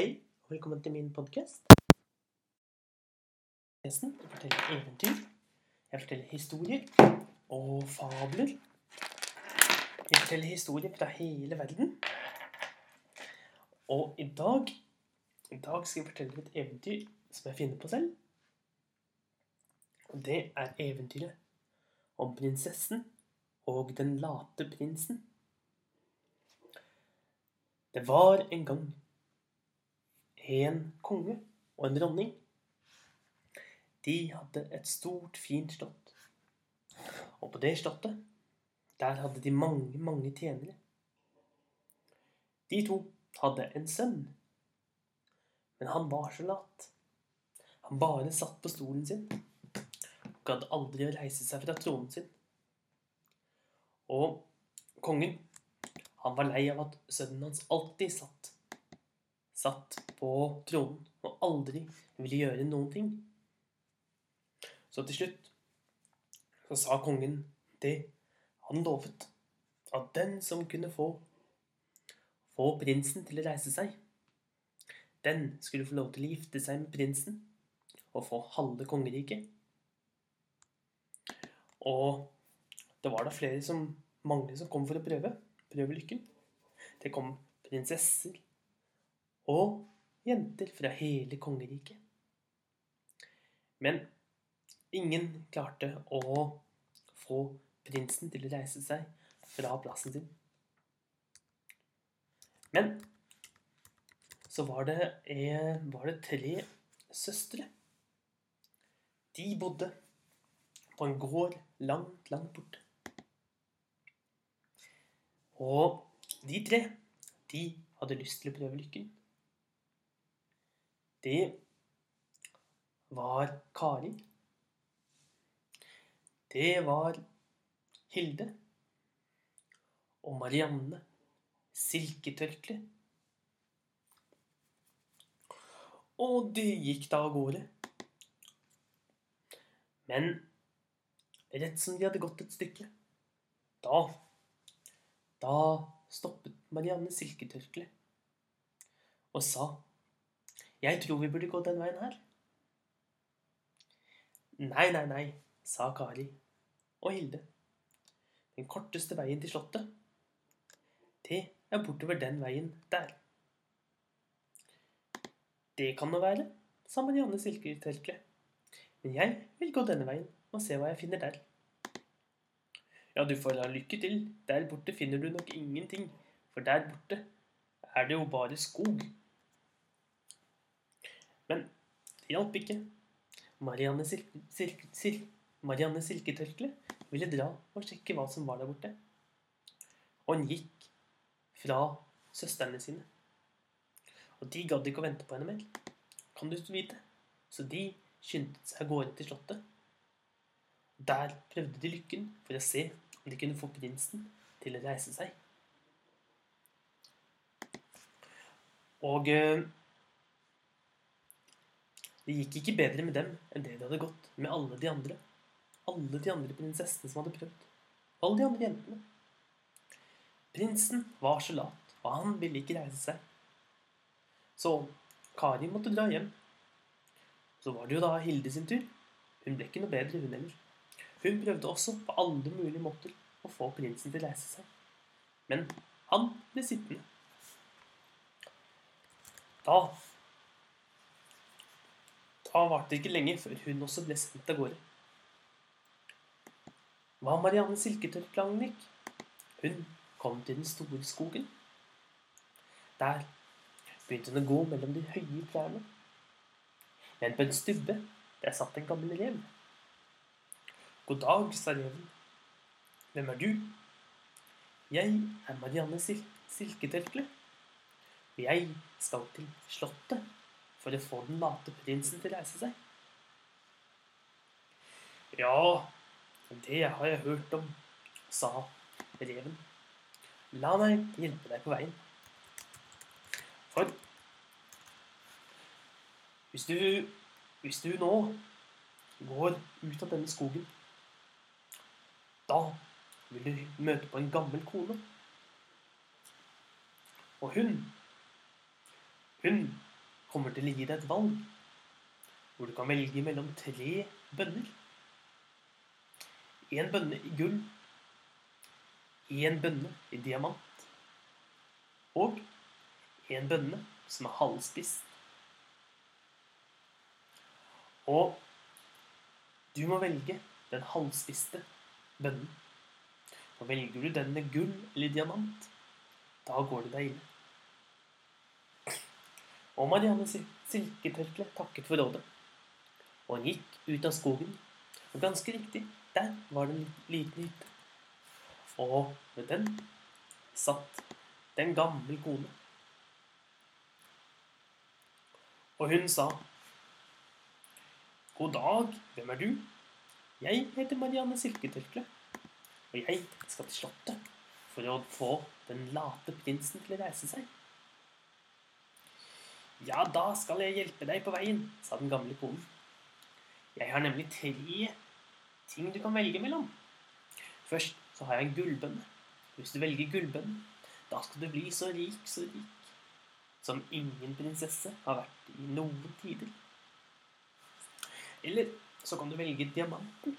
Hei, og velkommen til min podkast. Jeg forteller eventyr, jeg forteller historier og fabler. Jeg forteller historier fra hele verden. Og i dag, i dag skal jeg fortelle et eventyr som jeg finner på selv. Og det er eventyret om prinsessen og den late prinsen. Det var en gang en konge og en dronning. De hadde et stort, fint slott. Og på det slottet, der hadde de mange, mange tjenere. De to hadde en sønn. Men han var så lat. Han bare satt på stolen sin og gadd aldri å reise seg fra tronen sin. Og kongen, han var lei av at sønnen hans alltid satt satt på tronen og aldri ville gjøre noen ting. Så til slutt så sa kongen det han lovet, at den som kunne få få prinsen til å reise seg, den skulle få lov til å gifte seg med prinsen og få halve kongeriket. Og det var da flere som mange som kom for å prøve. Prøve lykken. Det kom prinsesser og jenter fra hele kongeriket. Men ingen klarte å få prinsen til å reise seg fra plassen sin. Men så var det, var det tre søstre. De bodde på en gård langt, langt borte. Og de tre, de hadde lyst til å prøve lykken. Det var Kari. Det var Hilde. Og Marianne Silketørkle. Og de gikk da av gårde. Men rett som de hadde gått et stykke, da Da stoppet Marianne silketørkleet og sa Jeg tror vi burde gå den veien her. Nei, nei, nei, sa Kari og Hilde. Den korteste veien til slottet, det er bortover den veien der. Det kan det være, sa Marianne Silketelke. Men jeg vil gå denne veien og se hva jeg finner der. Ja, du får ha lykke til. Der borte finner du nok ingenting, for der borte er det jo bare skog. Men det hjalp ikke. Marianne, Silke, Silke, Silke, Marianne Silketørkle ville dra og sjekke hva som var der borte. Og hun gikk fra søstrene sine. Og de gadd ikke å vente på henne mer, kan du vite. Så de skyndte seg av gårde til slottet. Der prøvde de lykken for å se om de kunne få prinsen til å reise seg. Og eh, det gikk ikke bedre med dem enn det det hadde gått med alle de andre. Alle de andre prinsessene som hadde prøvd. Alle de andre jentene. Prinsen var så lat, og han ville ikke reise seg. Så Kari måtte dra hjem. Så var det jo da Hilde sin tur. Hun ble ikke noe bedre, hun heller. Hun prøvde også på alle mulige måter å få prinsen til å reise seg. Men han ble sittende. Da Da varte det ikke lenge før hun også ble sendt av gårde. Hva Marianne Silketørklangen gikk? Hun kom til den store skogen. Der begynte hun å gå mellom de høye trærne. Men på en stubbe der satt en gammel rev. God dag, sa reven. Hvem er du? Jeg er Marianne Sil Silketørkle. Og jeg skal til slottet for å få den late prinsen til å reise seg. Ja, det har jeg hørt om, sa reven. La meg hjelpe deg på veien. For hvis du, hvis du nå går ut av denne skogen, da vil du møte på en gammel kone. Og hun, hun kommer til å gi deg et valg hvor du kan velge mellom tre bønner. En bønne i gull, en bønne i diamant og en bønne som er halvspist. Og du må velge den halvspiste bønnen. Og velger du den med gull eller diamant, da går det deg ille. Og Marianne Silketørkle takket for rådet. Og hun gikk ut av skogen. Og ganske riktig, der var det en liten hytte. Og ved den satt det en gammel kone. Og hun sa God dag, hvem er du? Jeg heter Marianne Silketørkle, og jeg skal til Slottet for å få den late prinsen til å reise seg. Ja, da skal jeg hjelpe deg på veien, sa den gamle konen. Jeg har nemlig tre ting du kan velge mellom. Først så har jeg en gullbønne. Hvis du velger gullbønnen, da skal du bli så rik, så rik, som ingen prinsesse har vært i noen tider. Eller så kan du velge diamanten.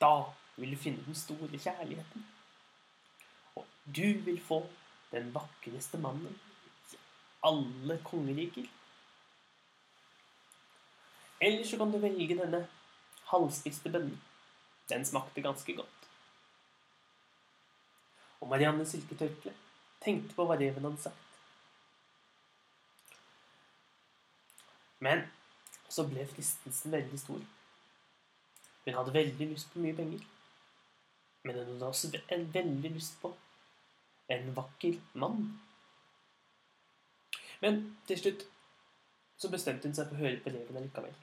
Da vil du finne den store kjærligheten. Og du vil få den vakreste mannen alle kongeriker. Eller så kan du velge denne halvspiste bønnen. Den smakte ganske godt. Og Marianne Silketørkle tenkte på hva reven hadde sagt. Men så ble fristelsen veldig stor. Hun hadde veldig lyst på mye penger. Men hun hadde også veldig lyst på en vakker mann. Men til slutt så bestemte hun seg for å høre på elevene likevel.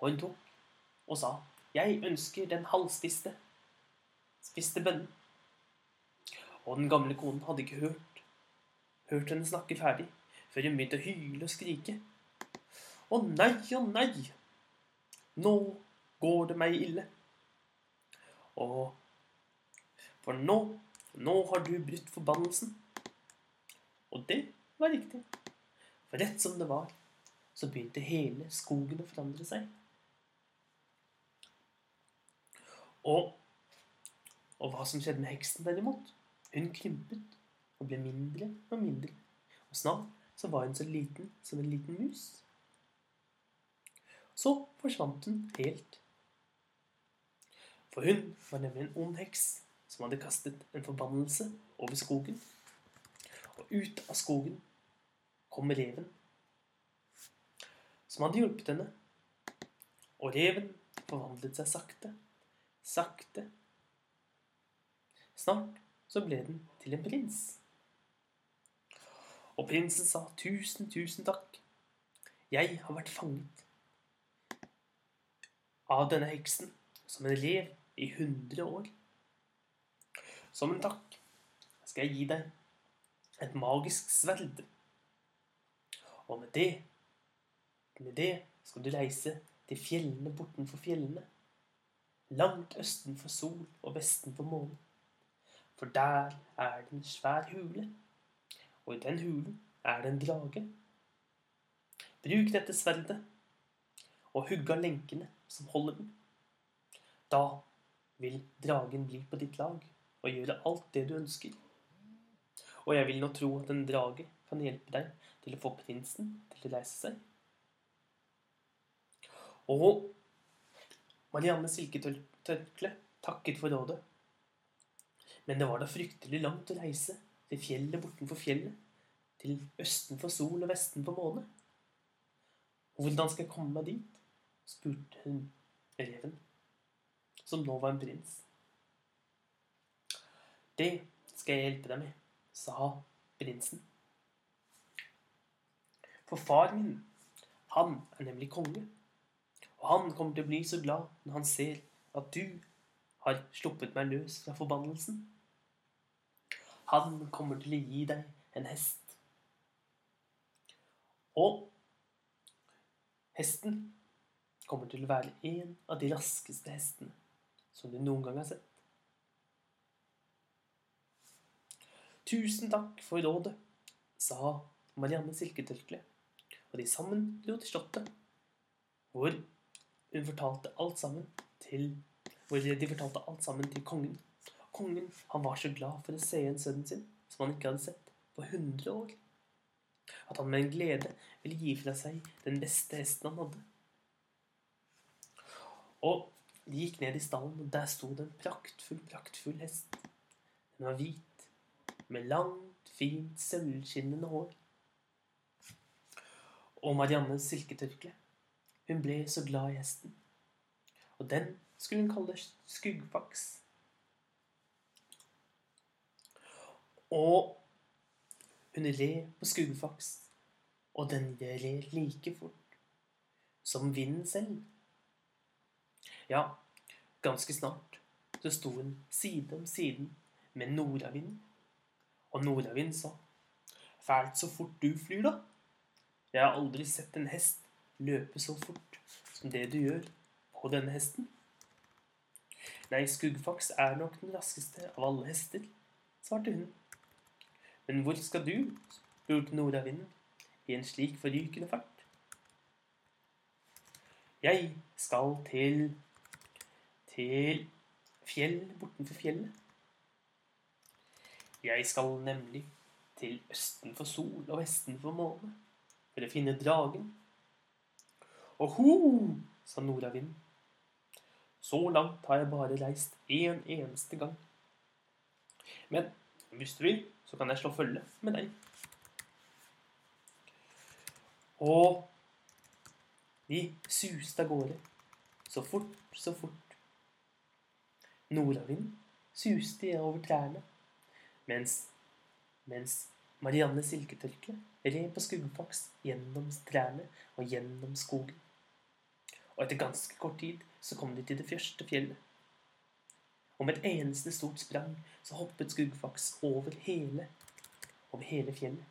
Og hun tok og sa, 'Jeg ønsker den halvspiste, spiste bønnen.' Og den gamle konen hadde ikke hørt, hørt henne snakke ferdig før hun begynte å hyle og skrike. Å nei, å nei, nå går det meg ille. Og For nå, nå har du brutt forbannelsen. Og det var riktig. For rett som det var, så begynte hele skogen å forandre seg. Og, og hva som skjedde med heksen, derimot? Hun krympet og ble mindre og mindre. Og snart så var hun så liten som en liten mus. Så forsvant hun helt. For hun var nemlig en ond heks som hadde kastet en forbannelse over skogen. Og ut av skogen kom reven, som hadde hjulpet henne. Og reven forvandlet seg sakte, sakte. Snart så ble den til en prins. Og prinsen sa tusen, tusen takk. Jeg har vært fanget av denne heksen som en rev i hundre år. Som en takk skal jeg gi deg et magisk sverd. Og med det, med det skal du reise til fjellene bortenfor fjellene. Langt østen for sol og vesten for månen. For der er det en svær hule, og i den hulen er det en drage. Bruk dette sverdet og hugg av lenkene som holder den. Da vil dragen bli på ditt lag og gjøre alt det du ønsker. Og jeg vil nå tro at en drage kan hjelpe deg til å få prinsen til å reise seg. Og Marianne Silketørkle takket for rådet. Men det var da fryktelig langt å reise til fjellet bortenfor fjellet, til østen for sol og vesten for måne. Hvordan skal jeg komme meg dit? spurte hun reven, som nå var en prins. Det skal jeg hjelpe deg med, sa prinsen. For far min, han er nemlig konge. Og han kommer til å bli så glad når han ser at du har sluppet meg løs fra forbannelsen. Han kommer til å gi deg en hest. Og hesten kommer til å være en av de raskeste hestene som du noen gang har sett. Tusen takk for rådet, sa Marianne Silketørkle og de sammen dro til slottet, hvor hun fortalte alt sammen til hvor de fortalte alt sammen til kongen. Kongen han var så glad for å se igjen sønnen sin, som han ikke hadde sett på 100 år. At han med en glede ville gi fra seg den beste hesten han hadde. Og de gikk ned i stallen, og der sto det en praktfull, praktfull hest. Den var hvit, med langt, fint, sølvskinnende hår. Og Mariannes silketørkle. Hun ble så glad i hesten. Og den skulle hun kalle Skuggfaks. Og hun red på Skuggfaks, og den red like fort som vinden selv. Ja, ganske snart så sto hun side om side med nordavinden. Og nordavinden sa Fælt så fort du flyr, da. Jeg har aldri sett en hest løpe så fort som det du gjør på denne hesten. Nei, Skuggfaks er nok den raskeste av alle hester, svarte hun. Men hvor skal du? spurte nordavinden i en slik forrykende fart. Jeg skal til til fjell bortenfor fjellet. Jeg skal nemlig til østen for sol og vesten for måne å finne dragen. Oho, sa nordavinden. Så langt har jeg bare reist én en eneste gang. Men hvis du vil, så kan jeg slå følge med deg. Og de suste av gårde. Så fort, så fort. Nordavinden suste over trærne, mens, mens Marianne silketørke red på skuggfaks gjennom trærne og gjennom skogen. Og etter ganske kort tid så kom de til det første fjellet. Og med et eneste stort sprang så hoppet Skuggfaks over hele, over hele fjellet.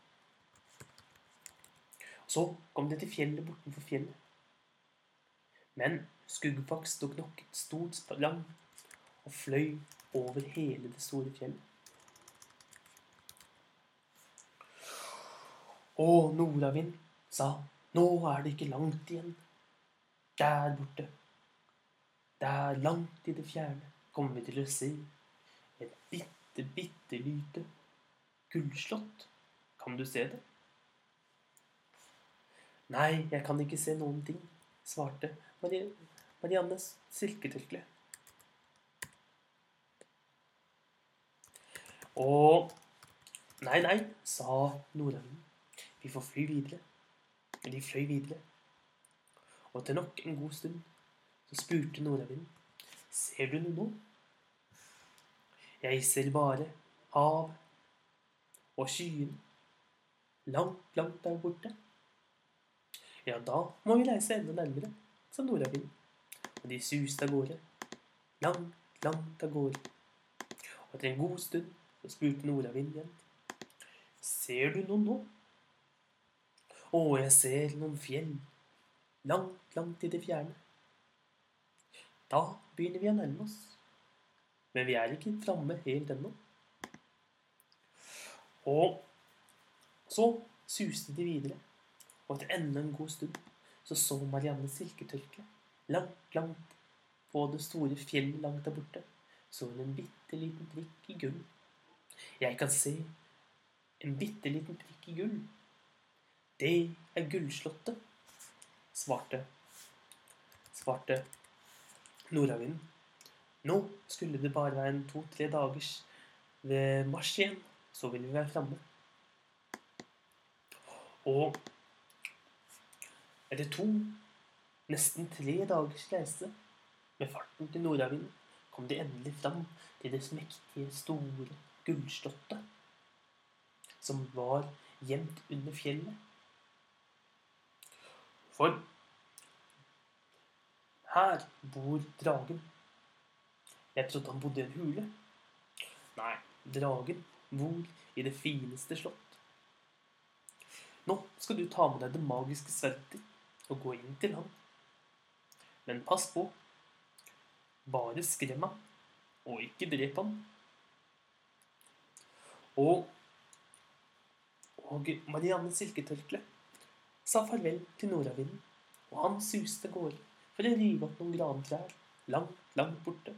Så kom de til fjellet bortenfor fjellet. Men Skuggfaks tok nok et stort sprang og fløy over hele det store fjellet. Og nordavind sa nå er det ikke langt igjen. Der borte, der langt i det fjerne, kommer vi til å se et bitte, bitte lite gullslott. Kan du se det? Nei, jeg kan ikke se noen ting, svarte Mariannes silketørkle. Og Nei, nei, sa nordavinden. Vi får fly videre. Men de fløy videre. Og etter nok en god stund så spurte nordavinden. Ser du noe nå? Jeg ser bare hav og skyene. Langt, langt der borte. Ja, da må vi reise enda nærmere, sa nordavinden. Og de suste av gårde. Langt, langt av gårde. Og etter en god stund så spurte nordavinden igjen. Ser du noe nå? Å, jeg ser noen fjell. Langt, langt i det fjerne. Da begynner vi å nærme oss. Men vi er ikke framme helt ennå. Og så suste de videre, og etter enda en god stund så så Marianne silketørkle langt, langt på det store fjellet langt der borte. Så hun en bitte liten prikk i gull. Jeg kan se en bitte liten prikk i gull. Det er gullslottet, svarte svarte nordavinden. Nå skulle det bare være en to-tre dagers ved mars igjen, så ville vi være framme. Og etter to, nesten tre dagers reise med farten til nordavinden kom de endelig fram til det mektige, store gullslottet som var gjemt under fjellet. For her bor dragen. Jeg trodde han bodde i en hule. Nei, dragen bor i det fineste slott. Nå skal du ta med deg det magiske sverdet ditt og gå inn til ham. Men pass på. Bare skrem ham, og ikke drep ham. Og, og Marianne Silketørkle sa farvel til nordavinden, og han suste av gårde for å rive opp noen grantrær langt, langt borte.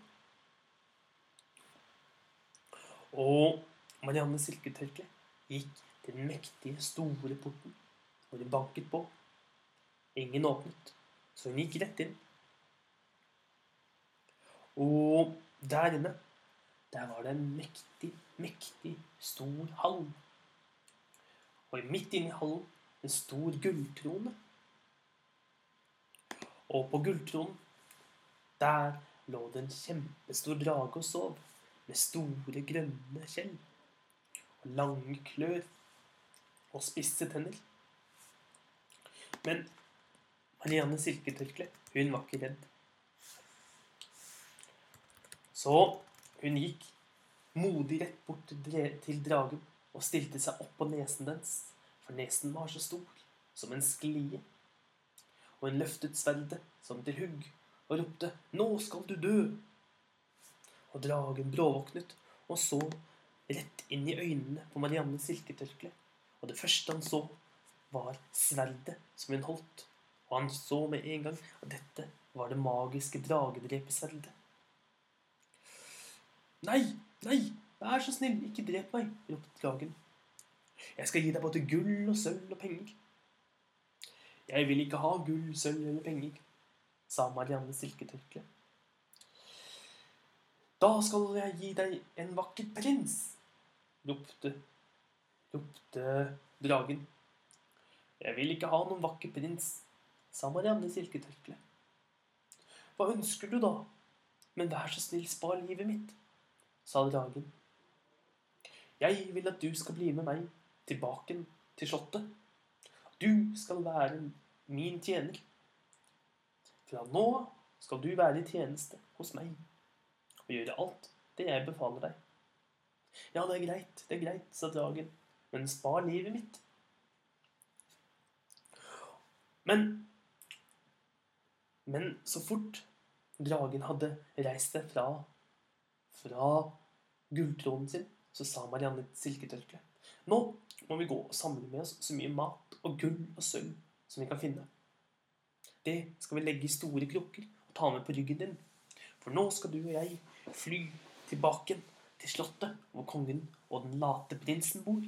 Og Marianne Silketørkle gikk til den mektige, store porten, og hun banket på. Ingen åpnet, så hun gikk rett inn. Og der inne, der var det en mektig, mektig stor hall. Og midt inne i hallen en stor gulltrone. Og på gulltronen, der lå det en kjempestor drage og sov, med store, grønne skjell og lange klør og spisse tenner. Men Marianne Silketørkle, hun var ikke redd. Så hun gikk modig rett bort til dragen og stilte seg opp på nesen dens, for nesen var så stor som en sklie. Og hun løftet sverdet som til hugg og ropte 'Nå skal du dø!' Og dragen bråvåknet og så rett inn i øynene på Mariannes Silketørkle. Og det første han så, var sverdet som hun holdt. Og han så med en gang at dette var det magiske dragedrepesverdet. Nei, nei, vær så snill, ikke drep meg, ropte dragen. Jeg skal gi deg både gull og sølv og penger. Jeg vil ikke ha gull, sølv eller penger, sa Marianne Silketørkle. Da skal jeg gi deg en vakker prins, ropte, ropte dragen. Jeg vil ikke ha noen vakker prins, sa Marianne Silketørkle. Hva ønsker du da? Men vær så snill, spar livet mitt, sa dragen. Jeg vil at du skal bli med meg tilbake til slottet. Du skal være min tjener. Fra nå skal du være i tjeneste hos meg og gjøre alt det jeg befaler deg. Ja, det er greit, det er greit, sa dragen, men spar livet mitt. Men Men så fort dragen hadde reist seg fra fra gulltronen sin, så sa Marianne Silketørkle Nå må vi gå og samle med oss så mye mat og gull og sølv som vi kan finne. Det skal vi legge i store krukker og ta med på ryggen din. For nå skal du og jeg fly tilbake til slottet hvor kongen og den late prinsen bor.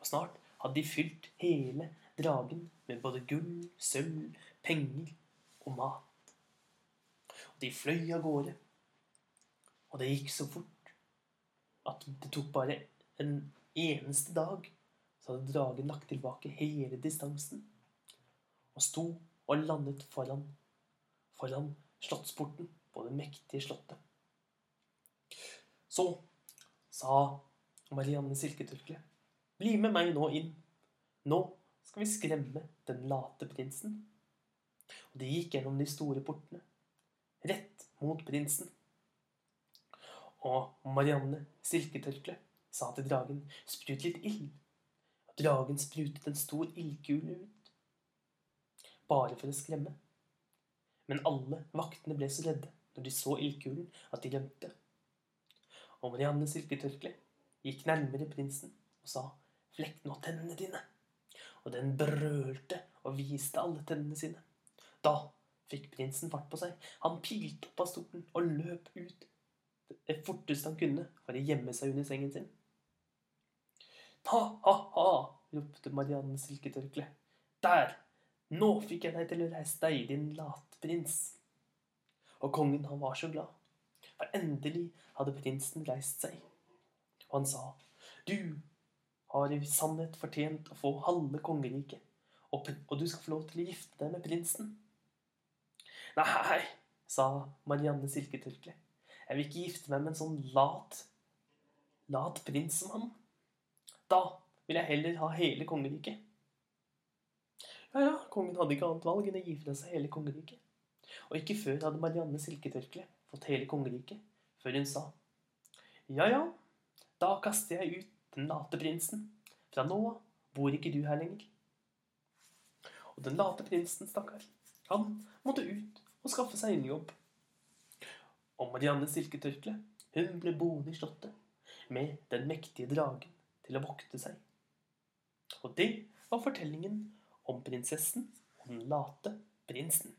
Og snart hadde de fylt hele dragen med både gull, sølv, penger og mat. Og de fløy av gårde. Og det gikk så fort at det tok bare en eneste dag, så hadde dragen lagt tilbake hele distansen og sto og landet foran, foran slottsporten på det mektige slottet. Så sa Marianne Silketørkle, bli med meg nå inn. Nå skal vi skremme den late prinsen. Og de gikk gjennom de store portene, rett mot prinsen. Og Marianne Silketørkle sa til dragen, sprut litt ild. Og dragen sprutet en stor ildkule ut, bare for å skremme. Men alle vaktene ble så redde når de så ildkulen, at de rømte. Og Marianne Silketørkle gikk nærmere prinsen og sa, flekk nå tennene dine. Og den brølte og viste alle tennene sine. Da fikk prinsen fart på seg. Han pilte opp av stolen og løp ut det forteste han kunne for å gjemme seg under sengen sin. Ha, ha, ha, ropte Marianne Silketørkle. Der! Nå fikk jeg deg til å reise deg, din latprins. Og kongen, han var så glad, for endelig hadde prinsen reist seg. Og han sa, du har i sannhet fortjent å få halve kongeriket, og, og du skal få lov til å gifte deg med prinsen. Nei, sa Marianne Silketørkle. Jeg vil ikke gifte meg med en sånn lat, lat prins. Da vil jeg heller ha hele kongeriket. Ja, ja, kongen hadde ikke annet valg enn å gi fra seg hele kongeriket. Og ikke før hadde Marianne Silketørkle fått hele kongeriket, før hun sa Ja, ja, da kaster jeg ut den late prinsen. Fra nå av bor ikke du her lenger. Og den late prinsen, stakkar, han måtte ut og skaffe seg en jobb. Og Marianne Silketørkle, hun ble boende i slottet med den mektige dragen til å vokte seg. Og det var fortellingen om prinsessen og den late prinsen.